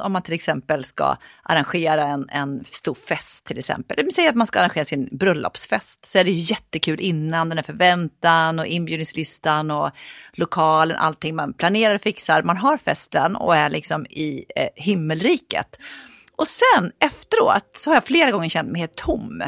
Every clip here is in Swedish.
Om man till exempel ska arrangera en, en stor fest till exempel. Säg att man ska arrangera sin bröllopsfest. Så är det ju jättekul innan den här förväntan och inbjudningslistan och lokalen, allting man planerar och fixar. Man har festen och är liksom i eh, himmelriket. Och sen efteråt så har jag flera gånger känt mig helt tom.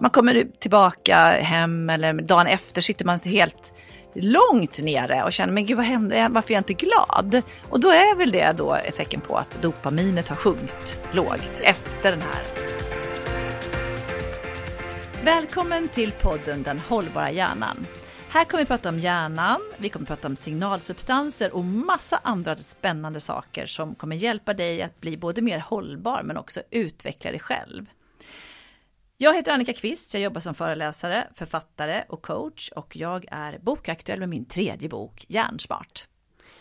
Man kommer tillbaka hem eller dagen efter sitter man helt långt nere och känner men gud vad hände, varför är jag inte glad? Och då är väl det då ett tecken på att dopaminet har sjunkit lågt efter den här. Välkommen till podden Den hållbara hjärnan. Här kommer vi prata om hjärnan, vi kommer prata om signalsubstanser och massa andra spännande saker som kommer hjälpa dig att bli både mer hållbar men också utveckla dig själv. Jag heter Annika Kvist, jag jobbar som föreläsare, författare och coach och jag är bokaktuell med min tredje bok Hjärnsmart.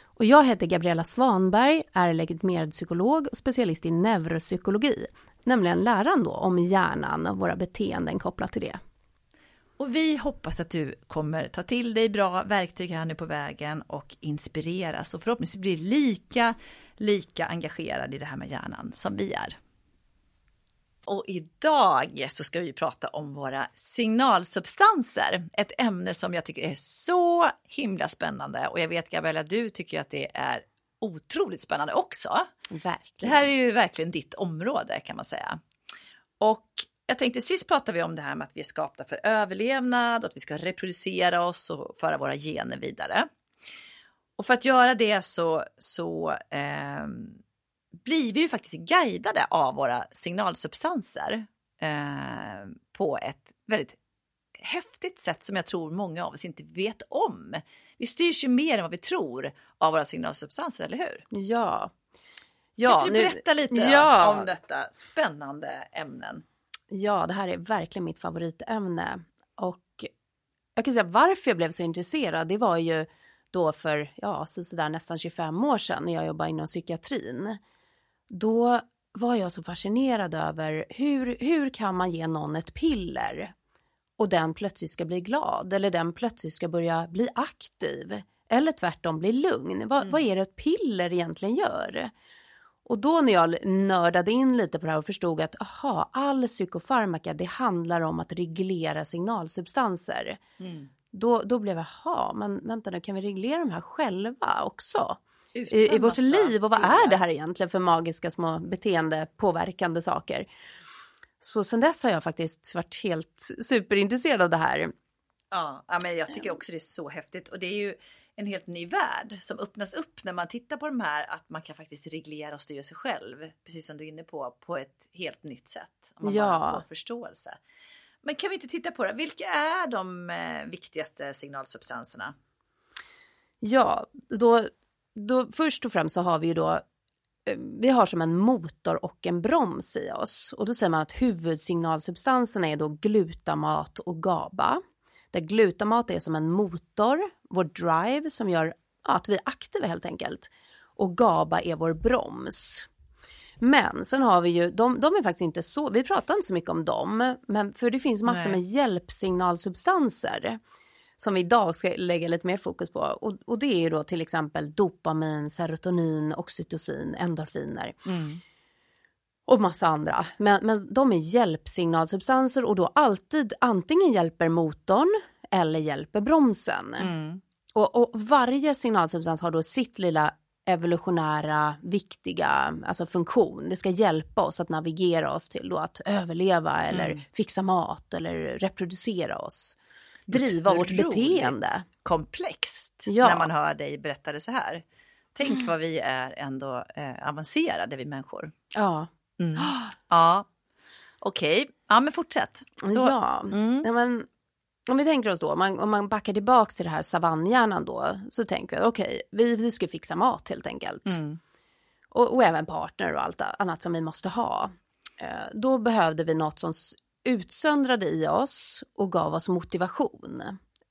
Och jag heter Gabriella Svanberg, är legitimerad psykolog och specialist i neuropsykologi, nämligen läran då om hjärnan och våra beteenden kopplat till det. Och vi hoppas att du kommer ta till dig bra verktyg här nu på vägen och inspireras och förhoppningsvis bli lika, lika engagerad i det här med hjärnan som vi är. Och idag så ska vi prata om våra signalsubstanser. Ett ämne som jag tycker är så himla spännande och jag vet Gabriella, du tycker att det är otroligt spännande också. Verkligen. Det här är ju verkligen ditt område kan man säga. Och jag tänkte sist pratade vi om det här med att vi är skapta för överlevnad och att vi ska reproducera oss och föra våra gener vidare. Och för att göra det så, så eh, blir vi ju faktiskt guidade av våra signalsubstanser eh, på ett väldigt häftigt sätt som jag tror många av oss inte vet om. Vi styrs ju mer än vad vi tror av våra signalsubstanser, eller hur? Ja. Ja, kan du berätta lite ja. om detta spännande ämnen? Ja, det här är verkligen mitt favoritämne. Och jag kan säga varför jag blev så intresserad, det var ju då för, ja, sådär nästan 25 år sedan när jag jobbade inom psykiatrin då var jag så fascinerad över hur, hur kan man ge någon ett piller och den plötsligt ska bli glad eller den plötsligt ska börja bli aktiv eller tvärtom bli lugn. Va, mm. Vad är det ett piller egentligen gör? Och då när jag nördade in lite på det här och förstod att aha, all psykofarmaka det handlar om att reglera signalsubstanser. Mm. Då, då blev jag, jaha, men vänta nu kan vi reglera de här själva också? I, i vårt liv och vad är det här egentligen för magiska små beteendepåverkande saker. Så sen dess har jag faktiskt varit helt superintresserad av det här. Ja, men jag tycker också det är så häftigt och det är ju en helt ny värld som öppnas upp när man tittar på de här att man kan faktiskt reglera och styra sig själv, precis som du är inne på, på ett helt nytt sätt. Om man ja. bara får förståelse. Men kan vi inte titta på det? Vilka är de eh, viktigaste signalsubstanserna? Ja, då då först och främst så har vi ju då eh, vi har som en motor och en broms i oss och då säger man att huvudsignalsubstanserna är då glutamat och GABA. Där glutamat är som en motor, vår drive som gör att vi är aktiva helt enkelt. Och GABA är vår broms. Men sen har vi ju, de, de är faktiskt inte så, vi pratar inte så mycket om dem, men för det finns massor med hjälpsignalsubstanser som vi idag ska lägga lite mer fokus på. Och, och det är ju då till exempel dopamin, serotonin, oxytocin, endorfiner. Mm. Och massa andra. Men, men de är hjälpsignalsubstanser och då alltid antingen hjälper motorn eller hjälper bromsen. Mm. Och, och, varje signalsubstans har då sitt lilla evolutionära viktiga alltså funktion. Det ska hjälpa oss att navigera oss till då att överleva eller mm. fixa mat eller reproducera oss driva vårt beteende. komplext ja. när man hör dig berätta det så här. Tänk mm. vad vi är ändå eh, avancerade vi människor. Ja. Mm. Ja, okej. Okay. Ja, men fortsätt. Så. Ja, mm. ja men, om vi tänker oss då, om man, om man backar tillbaka till det här savannhjärnan då, så tänker vi okej, okay, vi, vi ska fixa mat helt enkelt. Mm. Och, och, även partner och allt annat som vi måste ha. Eh, då behövde vi något som utsöndrade i oss och gav oss motivation.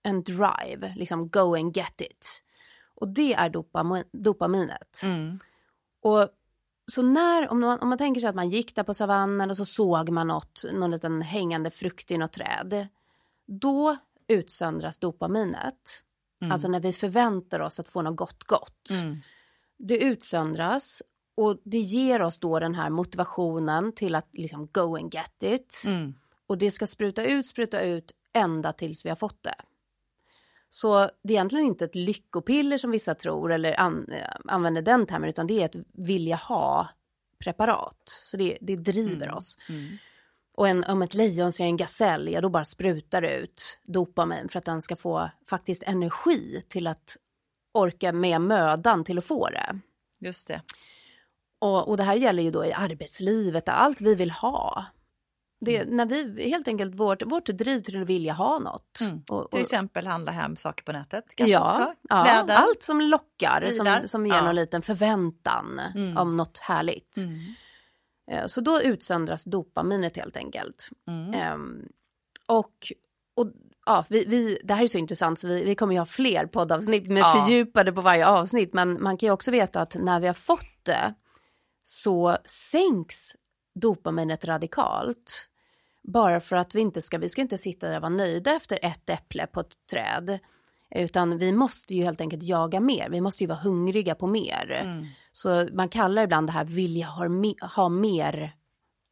En drive, liksom go and get it. Och det är dopam dopaminet. Mm. Och så när, om man, om man tänker sig att man gick där på savannen och så såg man något, någon liten hängande frukt i något träd. Då utsöndras dopaminet. Mm. Alltså när vi förväntar oss att få något gott gott. Mm. Det utsöndras och det ger oss då den här motivationen till att liksom go and get it. Mm. Och det ska spruta ut, spruta ut ända tills vi har fått det. Så det är egentligen inte ett lyckopiller som vissa tror eller an, eh, använder den termen utan det är ett vilja ha preparat. Så det, det driver Mm. oss. Mm. Och en, om ett lejon ser en gasell, ja då bara sprutar det ut dopamin för att den ska få faktiskt energi till att orka med mödan till att få det. Just det. Och, och det här gäller ju då i arbetslivet, allt vi vill ha. Det, Mm. När vi helt enkelt, vårt, vårt driv till att vilja ha något. Mm. Och, Till och, exempel handla hem saker på nätet. Kanske ja, också. ja, Kläder. allt som lockar, Bilar. som, som ger Ja. någon liten förväntan Mm. om något härligt. Mm. Eh, Så då utsöndras dopaminet helt enkelt. Ehm, och, och ja, vi, vi, det här är så intressant så vi, vi kommer ju ha fler poddavsnitt med Ja. fördjupade på varje avsnitt. Men man kan ju också veta att när vi har fått det så sänks dopaminet radikalt. Bara för att vi inte ska, vi ska inte sitta där och vara nöjda efter ett äpple på ett träd. Utan vi måste ju helt enkelt jaga mer, vi måste ju vara hungriga på mer. Mm. Så man kallar ibland det här vilja ha, me- ha mer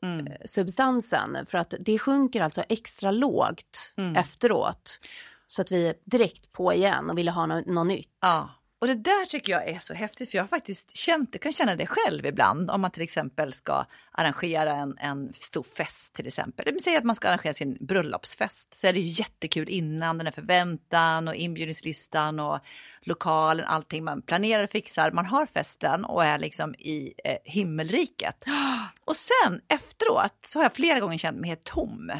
Mm. substansen för att det sjunker alltså extra lågt Mm. efteråt. Så att vi är direkt på igen och vill ha något, något nytt. Ja, och det där tycker jag är så häftigt för jag har faktiskt känt, du kan känna det själv ibland om man till exempel ska arrangera en, en stor fest till exempel. Säga att man ska arrangera sin bröllopsfest så är det ju jättekul innan den här förväntan och inbjudningslistan och lokalen, allting man planerar och fixar. Man har festen och är liksom i eh, himmelriket. Och sen efteråt så har jag flera gånger känt mig helt tom.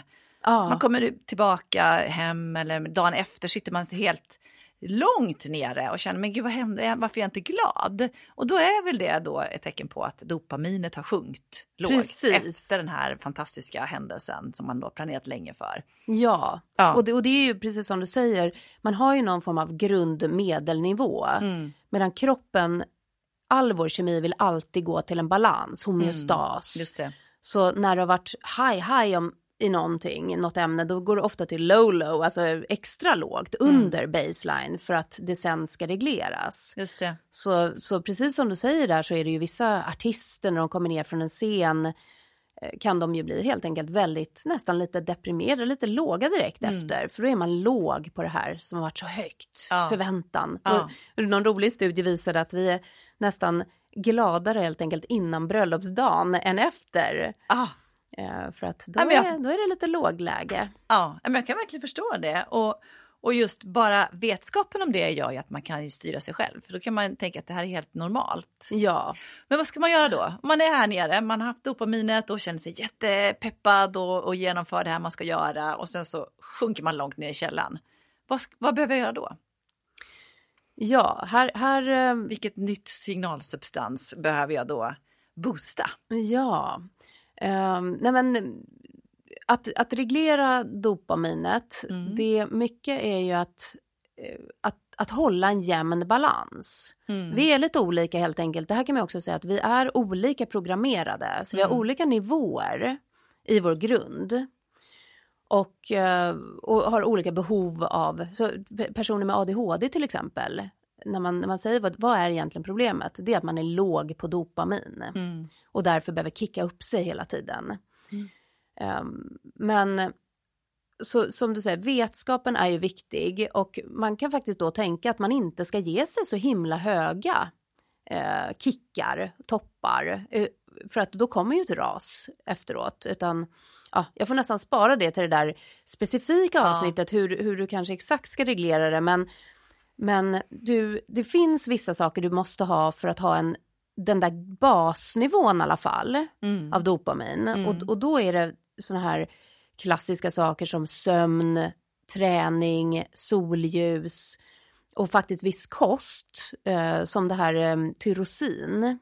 Ja. Man kommer tillbaka hem eller dagen efter sitter man helt långt nere och känner men gud vad hände, varför är jag inte glad? Och då är väl det då ett tecken på att dopaminet har sjunkit lågt efter den här fantastiska händelsen som man då planerat länge för. Ja, Ja. Och, det, och det är ju precis som du säger, man har ju någon form av grundmedelnivå. Mm. Medan kroppen, all vår kemi vill alltid gå till en balans, homeostas. Mm, Just det. Så när det har varit high high om, i någonting, något ämne, då går det ofta till low low, alltså extra lågt, Mm. under baseline för att det sen ska regleras. Just det. Så, så precis som du säger där så är det ju vissa artister när de kommer ner från en scen eh, kan de ju bli helt enkelt väldigt, nästan lite deprimerade, lite låga direkt Mm. efter. För då är man låg på det här som har varit så högt, Ja. förväntan. Ja. Och någon rolig studie visade att vi är nästan gladare helt enkelt innan bröllopsdagen än efter. Ah, För att då, jag- är, då är det lite lågläge. ja, men jag kan verkligen förstå det. Och, och just bara vetskapen om det gör ju att man kan styra sig själv. För då kan man tänka att det här är helt normalt. Ja, Men vad ska man göra då? Om man är här nere, man har haft dopaminet och känner sig jättepeppad och, och genomför det här man ska göra och sen så sjunker man långt ner i källan. Vad, vad behöver jag göra då? ja här, här eh, Vilket nytt signalsubstans behöver jag då boosta? Ja, um, nej men att, att reglera dopaminet, Mm. det mycket är ju att, eh, att, att hålla en jämn balans. Mm. Vi är lite olika helt enkelt. Det här kan man också säga att vi är olika programmerade, så vi har Mm. olika nivåer i vår grund. Och, eh, och har olika behov av, så pe- personer med ADHD till exempel, när man, när man säger vad, vad är egentligen problemet, det är att man är låg på dopamin Mm. och därför behöver kicka upp sig hela tiden. Mm. Ehm, men så, som du säger, vetskapen är ju viktig och man kan faktiskt då tänka att man inte ska ge sig så himla höga eh, kickar, toppar, eh, för att då kommer ju ett ras efteråt, utan ja, jag får nästan spara det till det där specifika Ja. avsnittet, hur, hur du kanske exakt ska reglera det, men, men du, det finns vissa saker du måste ha för att ha en den där basnivån i alla fall Mm. av dopamin. Mm. Och, och då är det såna här klassiska saker som sömn, träning, solljus och faktiskt viss kost eh, som det här eh, tyrosin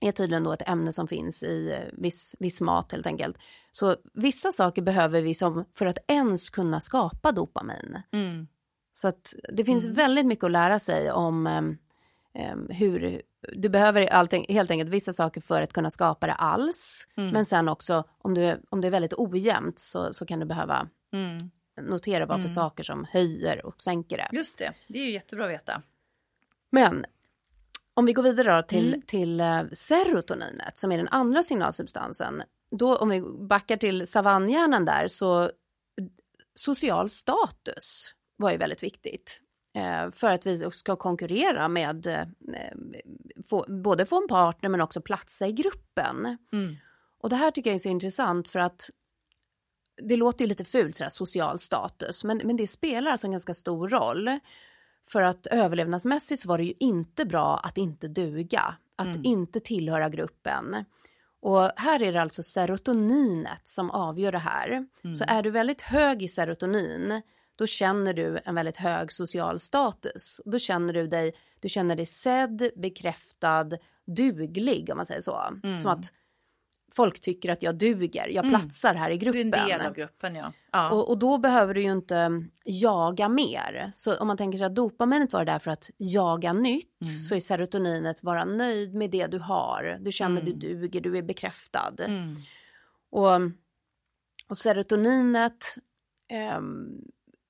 är tydligen då ett ämne som finns i eh, viss, viss mat helt enkelt. Så vissa saker behöver vi som för att ens kunna skapa dopamin. Mm. Så att det finns Mm. väldigt mycket att lära sig om em, hur du behöver allting, helt enkelt vissa saker för att kunna skapa det alls. Mm. Men sen också om, du, om det är väldigt ojämnt så, så kan du behöva Mm. notera vad för Mm. saker som höjer och sänker det. Just det, det är ju jättebra att veta. Men om vi går vidare till, Mm. till eh, serotoninet som är den andra signalsubstansen. Då om vi backar till savannhjärnan där så social status var ju väldigt viktigt. Eh, för att vi ska konkurrera med eh, få, både få en partner men också platsa i gruppen. Mm. Och det här tycker jag är så intressant för att det låter ju lite fult sådär social status men, men det spelar alltså en ganska stor roll. För att överlevnadsmässigt så var det ju inte bra att inte duga, att Mm. inte tillhöra gruppen. Och här är det alltså serotoninet som avgör det här. Så är du väldigt hög i serotonin, då känner du en väldigt hög social status. Då känner du dig, du känner dig sedd, bekräftad, duglig om man säger så. Som att folk tycker att jag duger, jag platsar här i Du är gruppen. en del av gruppen ja. ja. Och, och då behöver du ju inte jaga mer. Så om man tänker sig att dopaminet var där för att jaga nytt så är serotoninet vara nöjd med det du har. Du känner du duger, du är bekräftad. Mm. Och, och serotoninet, ehm,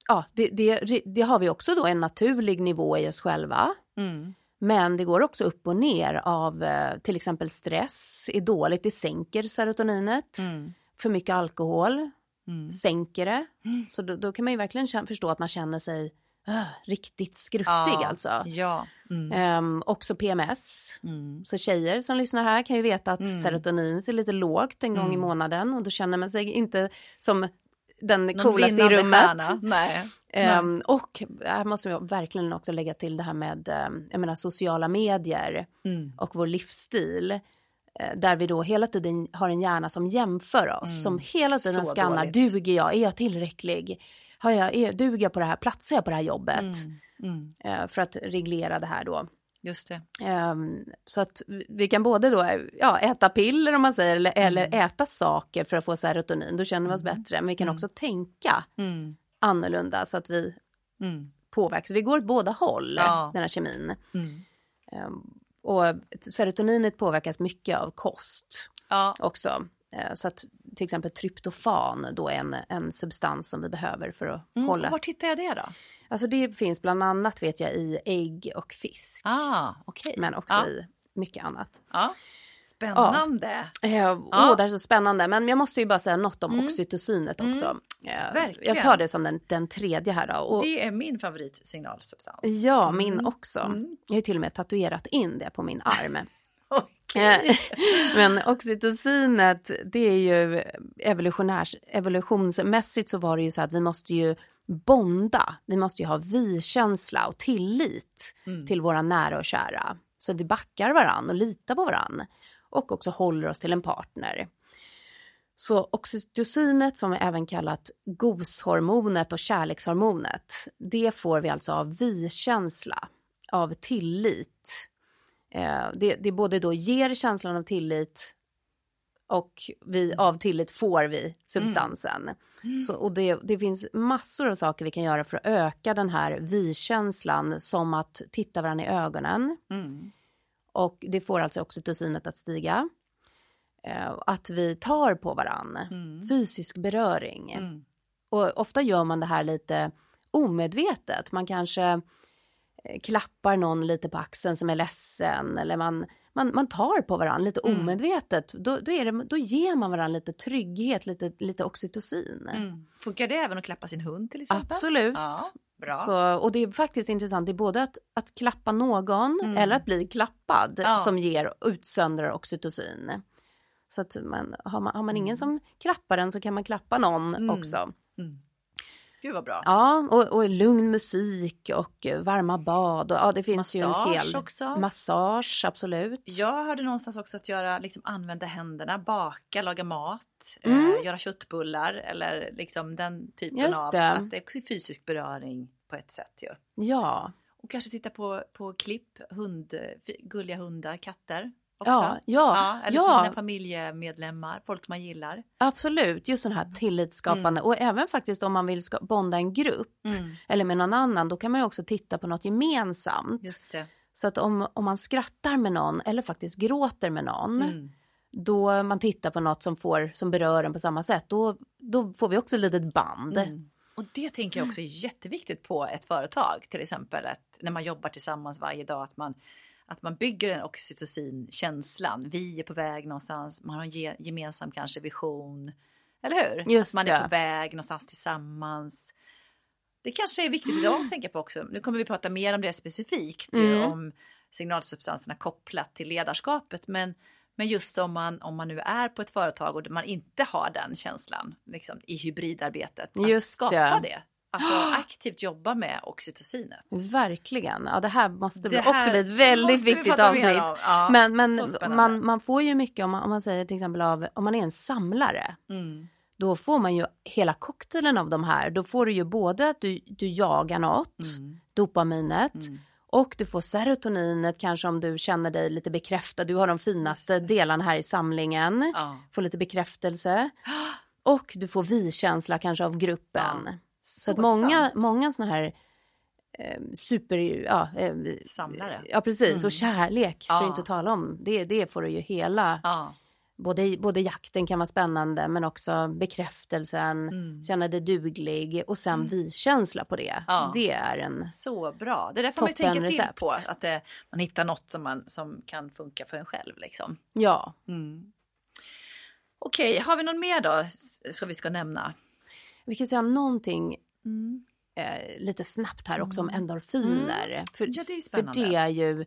ja, det, det, det har vi också då en naturlig nivå i oss själva. Mm. Men det går också upp och ner av eh, till exempel stress är dåligt, det sänker serotoninet. Mm. För mycket alkohol Mm. sänker det. Mm. Så då, då kan man ju verkligen förstå att man känner sig äh, riktigt skruttig Ja. alltså. Ja. Ehm, också PMS. Mm. Så tjejer som lyssnar här kan ju veta att serotoninet är lite lågt en gång i månaden och då känner man sig inte som den coolaste i rummet. Nej. Ehm, och här måste jag verkligen också lägga till det här med ehm, jag menar, sociala medier Mm. och vår livsstil. eh, Där vi då hela tiden har en hjärna som jämför oss, Mm. som hela tiden Så skannar, dåligt. duger jag, är jag tillräcklig? Har jag, är, duger jag på det här, platsar jag på det här jobbet? Mm. Eh, för att reglera det här då. Just det. Ehm, så att vi- kan både då ja, äta piller om man säger, eller, eller äta saker för att få serotonin, då känner vi oss bättre. Men vi kan Mm. också tänka Mm. annorlunda så att vi Mm. påverkas. Det går åt båda håll, Ja. den här kemin. Mm. Ehm, och serotoninet påverkas mycket av kost Ja. också. Eh, Så att till exempel tryptofan då är en, en substans som vi behöver för att Mm. hålla. Var hittar jag det då? Alltså det finns bland annat vet jag i ägg och fisk. Ah, okej. Men också ja. i mycket annat. Ja. Spännande. Eh, Ja. Åh, det här är så spännande. Men jag måste ju bara säga något om Mm. oxytocinet också. Eh, verkligen. jag tar det som den, den tredje här då. Och, Det är min favoritsignalsubstans. ja, min Mm. också. Mm. Jag har ju till och med tatuerat in det på min arm. Eh, Men oxytocinet, det är ju evolutionärs, evolutionsmässigt så var det ju så att vi måste ju bonda. Vi måste ju ha vi-känsla och tillit Mm. till våra nära och kära. Så att vi backar varann och litar på varann. Och också håller oss till en partner. Så oxytocinet som är även kallat goshormonet och kärlekshormonet, det får vi alltså av vi-känsla, av tillit. Eh, det, det både då ger känslan av tillit och vi, av tillit får vi substansen. Så, och det, det finns massor av saker vi kan göra för att öka den här vi-känslan som att titta varandra i ögonen. Mm. Och det får alltså oxytocinet att stiga. Eh, att vi tar på varann. Mm. Fysisk beröring. Mm. Och ofta gör man det här lite omedvetet. Man kanske klappar någon lite på axeln som är ledsen eller man, man, man tar på varandra lite Mm. omedvetet. Då, då, är det, då ger man varandra lite trygghet, lite, lite oxytocin. Mm. Funkar det även att klappa sin hund till exempel? Absolut. Ja, bra. Så, och det är faktiskt intressant, det är både att, att klappa någon Mm. eller att bli klappad Ja. som ger utsöndrar oxytocin. Så att man, har, man, har man ingen som klappar en så kan man klappa någon Mm. också. Mm. Gud vad bra. Ja, och, och lugn musik och eh, varma bad. Och, ja, det finns Massage ju en hel... också. Massage, absolut. Jag hörde någonstans också att göra, liksom använda händerna, baka, laga mat, Mm. eh, göra köttbullar eller liksom den typen Just av, det. att det är fysisk beröring på ett sätt ju. Ja, Och kanske titta på, på klipp, hund, gulliga hundar, katter också. ja, ja, eller på ja, sina familjemedlemmar, folk man gillar. absolut. Just den här tillitsskapande. Och även faktiskt om man vill bonda en grupp eller med någon annan, då kan man ju också titta på något gemensamt. Så att om, om man skrattar med någon eller faktiskt gråter med någon, Mm. då man tittar på något som, får, som berör en på samma sätt, då, då får vi också ett litet band. Mm. Och det tänker jag också är jätteviktigt på ett företag till exempel. Att när man jobbar tillsammans varje dag att man, att man bygger den oxytocin-känslan. Vi är på väg någonstans, man har en ge, gemensam kanske vision. Eller hur? Just att man det. är på väg någonstans tillsammans. Det kanske är viktigt idag att tänka på också. Nu kommer vi prata mer om det specifikt, ju, Mm. om signalsubstanserna kopplat till ledarskapet. Men, men just om man, om man nu är på ett företag och man inte har den känslan liksom, i hybridarbetet. Att Just skapa det. det. Alltså aktivt jobba med oxytocinet. Verkligen. Ja, det här måste Det bli också här bli ett väldigt vi viktigt avsnitt. om. Ja, men men man, man får ju mycket om man, om man säger till exempel av om man är en samlare. Mm. Då får man ju hela cocktailen av de här. Då får du ju både att du, du jagar något, Mm. dopaminet Mm. och du får serotoninet kanske om du känner dig lite bekräftad. Du har de finaste delarna här i samlingen. Ja. Får lite bekräftelse. Och du får vi-känsla kanske av gruppen. Ja, Så, att många, sant. många sådana här eh, super, ja, eh, Samlare. ja precis, Mm. och kärlek ska Ja. inte tala om. Det, det får du ju hela, Ja. både, både jakten kan vara spännande men också bekräftelsen, Mm. känna dig duglig och sen vi-känsla på det. Ja. Det är en, Så bra. Det där får man ju Toppen tänka till recept. på. Att det, man hittar något som, man, som kan funka för en själv. Liksom. ja. Mm. Okej, har vi någon mer då som vi ska nämna? Vi kan säga någonting Mm. eh, lite snabbt här också om endorfiner. För, Ja, det är för det är ju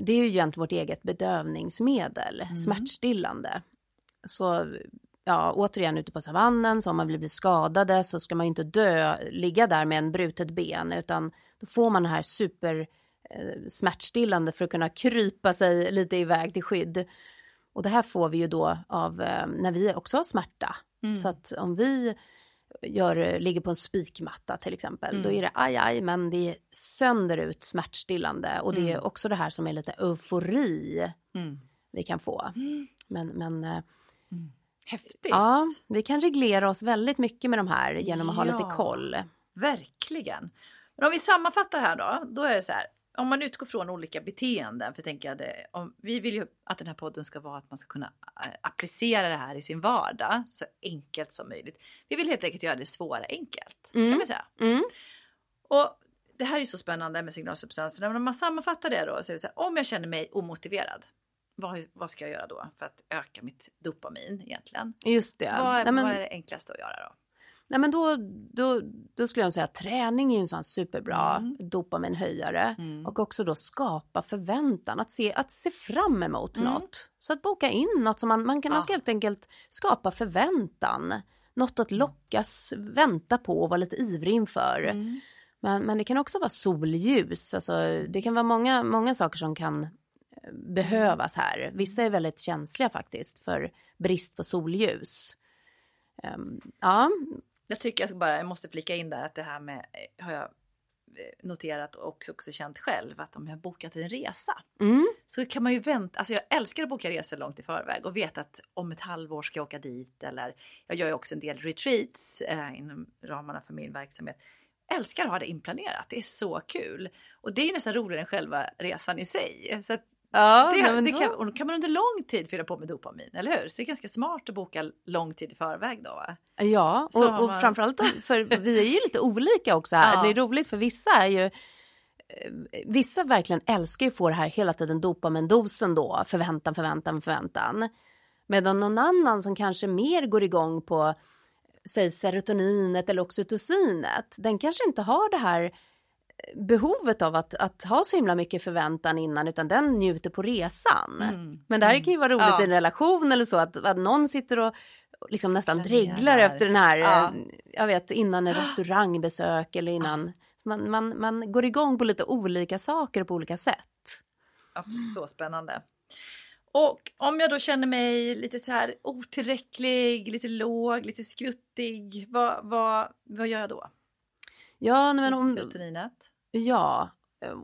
det är ju egentligen vårt eget bedövningsmedel, Mm. smärtstillande. Så ja, återigen ute på savannen, så om man vill bli skadade så ska man inte dö, ligga där med en brutet ben, utan då får man det här super eh, smärtstillande för att kunna krypa sig lite iväg till skydd. Och det här får vi ju då av eh, när vi också har smärta. Mm. Så att om vi gör, ligger på en spikmatta till exempel, Mm. då är det aj aj men det är sönder ut smärtstillande och det är Mm. också det här som är lite eufori Mm. vi kan få. Men, men eh, Häftigt. ja, vi kan reglera oss väldigt mycket med de här genom att ha lite Ja. koll. Verkligen. Men om vi sammanfattar här då, då är det så här. Om man utgår från olika beteenden, för tänker jag det, om, vi vill ju att den här podden ska vara att man ska kunna eh, applicera det här i sin vardag så enkelt som möjligt. Vi vill helt enkelt göra det svåra enkelt, Mm. kan vi säga. Mm. Och det här är så spännande med signalsubstanserna. Men om man sammanfattar det då så är det så här, om jag känner mig omotiverad, vad, vad ska jag göra då för att öka mitt dopamin egentligen? Just det. Vad, Nej, men, vad är det enklaste att göra då? Nej, men då, då, då skulle jag säga att träning är en sån superbra Mm. dopaminhöjare. Mm. Och också då skapa förväntan, att se, att se fram emot Mm. något. Så att boka in något som man, man kan Ja. man ska helt enkelt skapa förväntan. Något att lockas, vänta på och vara lite ivrig inför. Mm. Men, men det kan också vara solljus, alltså, det kan vara många, många saker som kan eh, behövas här. Vissa är väldigt känsliga faktiskt för brist på solljus. Ehm, ja, Jag tycker jag bara, jag måste flika in där att det här med, eh, har jag eh, noterat och också, också känt själv, att om jag har bokat en resa mm, så kan man ju vänta, alltså jag älskar att boka resor långt i förväg och veta att om ett halvår ska jag åka dit eller jag gör ju också en del retreats eh, inom ramarna för min verksamhet. Älskar att ha det inplanerat, det är så kul. Och det är ju nästan roligare än själva resan i sig. Så att ja det, nej, det då- kan, och då kan man under lång tid fylla på med dopamin, eller hur? Så det är ganska smart att boka lång tid i förväg då. Va? Ja, och, och man- framförallt för vi är ju lite olika också här. Ja. Det är roligt för vissa är ju eh, Vissa verkligen älskar ju att få det här hela tiden dopamindosen då, förväntan, förväntan, förväntan. Medan någon annan som kanske mer går igång på säg serotoninet eller oxytocinet, den kanske inte har det här behovet av att, att ha så himla mycket förväntan innan utan den njuter på resan. Mm. Men det här kan ju vara roligt Ja. i en relation eller så att, att någon sitter och liksom nästan dreglar efter den här, Ja. eh, jag vet innan en restaurangbesök eller innan. Man, man, man går igång på lite olika saker på olika sätt. Alltså så spännande. Och om jag då känner mig lite så här otillräcklig, lite låg, lite skruttig, vad, vad, vad gör jag då? Ja, men om, Serotoninet? ja,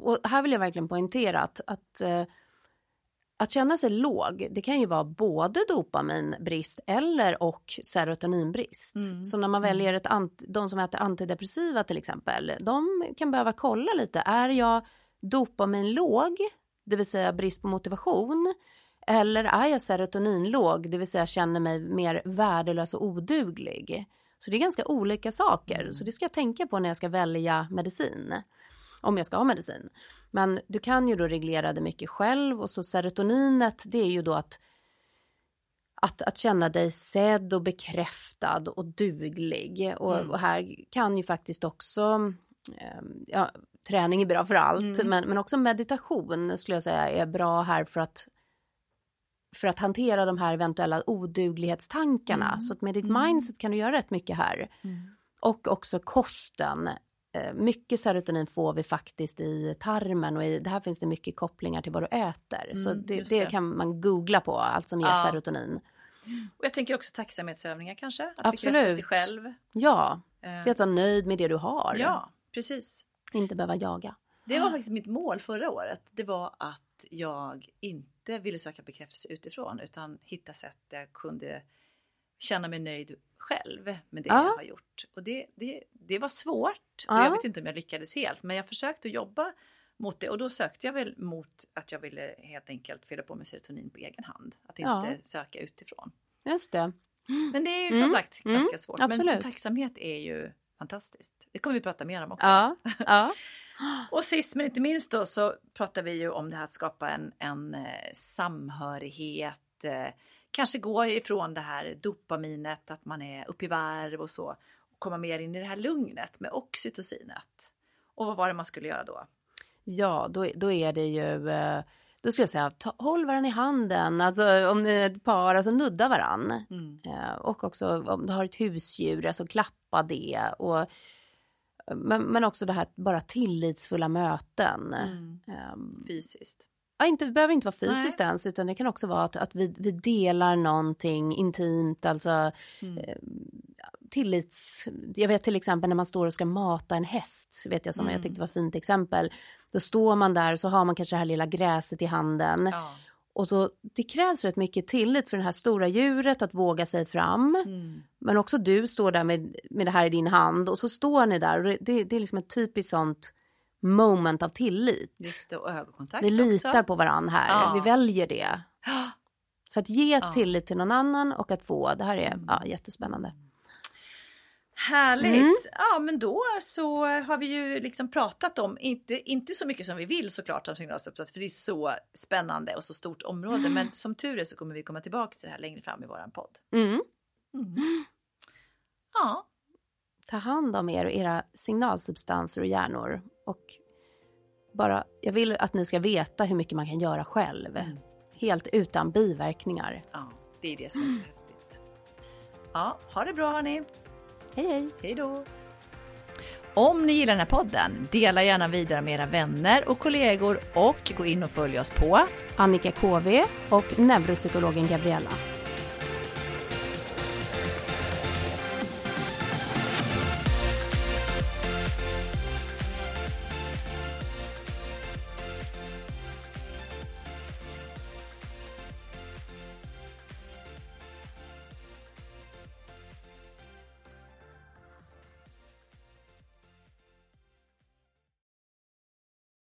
och här vill jag verkligen poängtera att, att eh, att känna sig låg, det kan ju vara både dopaminbrist eller och serotoninbrist. Mm. Så när man väljer ett de som äter antidepressiva till exempel, de kan behöva kolla lite, är jag dopaminlåg, det vill säga brist på motivation, eller är jag serotoninlåg, det vill säga känner mig mer värdelös och oduglig. Så det är ganska olika saker, så det ska jag tänka på när jag ska välja medicin. om jag ska ha medicin. Men du kan ju då reglera det mycket själv och så serotoninet det är ju då att att, att känna dig sedd och bekräftad och duglig. Och, Mm. och här kan ju faktiskt också, eh, ja, träning är bra för allt, Mm. men, men också meditation skulle jag säga är bra här för att för att hantera de här eventuella oduglighetstankarna. Mm. Så att med ditt Mm. mindset kan du göra rätt mycket här. Och också kosten. Eh, Mycket serotonin får vi faktiskt i tarmen och i, det här finns det mycket kopplingar till vad du äter. så Mm, det, det. det. kan man googla på, allt som ger Ja. serotonin. Och jag tänker också tacksamhetsövningar kanske. Att Absolut. sig själv. Ja, Eh, är att vara nöjd med det du har. Ja, precis. Inte behöva jaga. Det var faktiskt mitt mål förra året. Det var att jag inte ville söka bekräftelse utifrån utan hitta sätt där jag kunde känna mig nöjd själv med det Ja. jag har gjort. Och det, det, det var svårt. Och Ja. jag vet inte om jag lyckades helt men jag försökte jobba mot det och då sökte jag väl mot att jag ville helt enkelt fylla på med serotonin på egen hand. Att inte Ja. söka utifrån. Just det. Men det är ju Mm. som sagt Mm. ganska svårt. Men Absolut. tacksamhet är ju fantastiskt. Det kommer vi prata mer om också. Ja, ja. Och sist men inte minst då så pratar vi ju om det här att skapa en, en eh, samhörighet. Eh, kanske gå ifrån det här dopaminet, att man är uppe i varv och så. Och komma mer in i det här lugnet med oxytocinet. Och vad var det man skulle göra då? ja då, då är det ju, eh, då ska jag säga, ta, håll varandra i handen, alltså om det är ett par, alltså nudda varann. Mm. Eh, Och också om du har ett husdjur, alltså klappa det. Och, men, men också det här bara tillitsfulla möten. Mm. Ehm, Fysiskt. Ja, inte, det behöver inte vara fysiskt ens, utan det kan också vara att, att vi, vi delar någonting intimt, alltså Mm. eh, tillits... Jag vet till exempel när man står och ska mata en häst, vet jag som Mm. jag tyckte var fint exempel. Då står man där och så har man kanske det här lilla gräset i handen. Ja. Och så, det krävs rätt mycket tillit för det här stora djuret att våga sig fram. Mm. Men också du står där med, med det här i din hand och så står ni där och det, det, det är liksom ett typiskt sånt moment av tillit. Just det, och ögonkontakt Vi litar också. på varandra här, Ja. vi väljer det. Så att ge Ja. tillit till någon annan och att få, det här är Mm. ja, jättespännande. Härligt! Mm. Ja men då så har vi ju liksom pratat om, inte, inte så mycket som vi vill såklart om signalsubstans för det är så spännande och så stort område Mm. men som tur är så kommer vi komma tillbaka till det här längre fram i våran podd. Mm. Mm. Ja, Ta hand om er och era signalsubstanser och hjärnor. Och bara, jag vill att ni ska veta hur mycket man kan göra själv. Mm. Helt utan biverkningar. ja, det är det som är så häftigt. Ja, ha det bra hörni! Hej hej! Hej då! Om ni gillar den här podden, dela gärna vidare med era vänner och kollegor och gå in och följ oss på Annika KV och neuropsykologen Gabriella.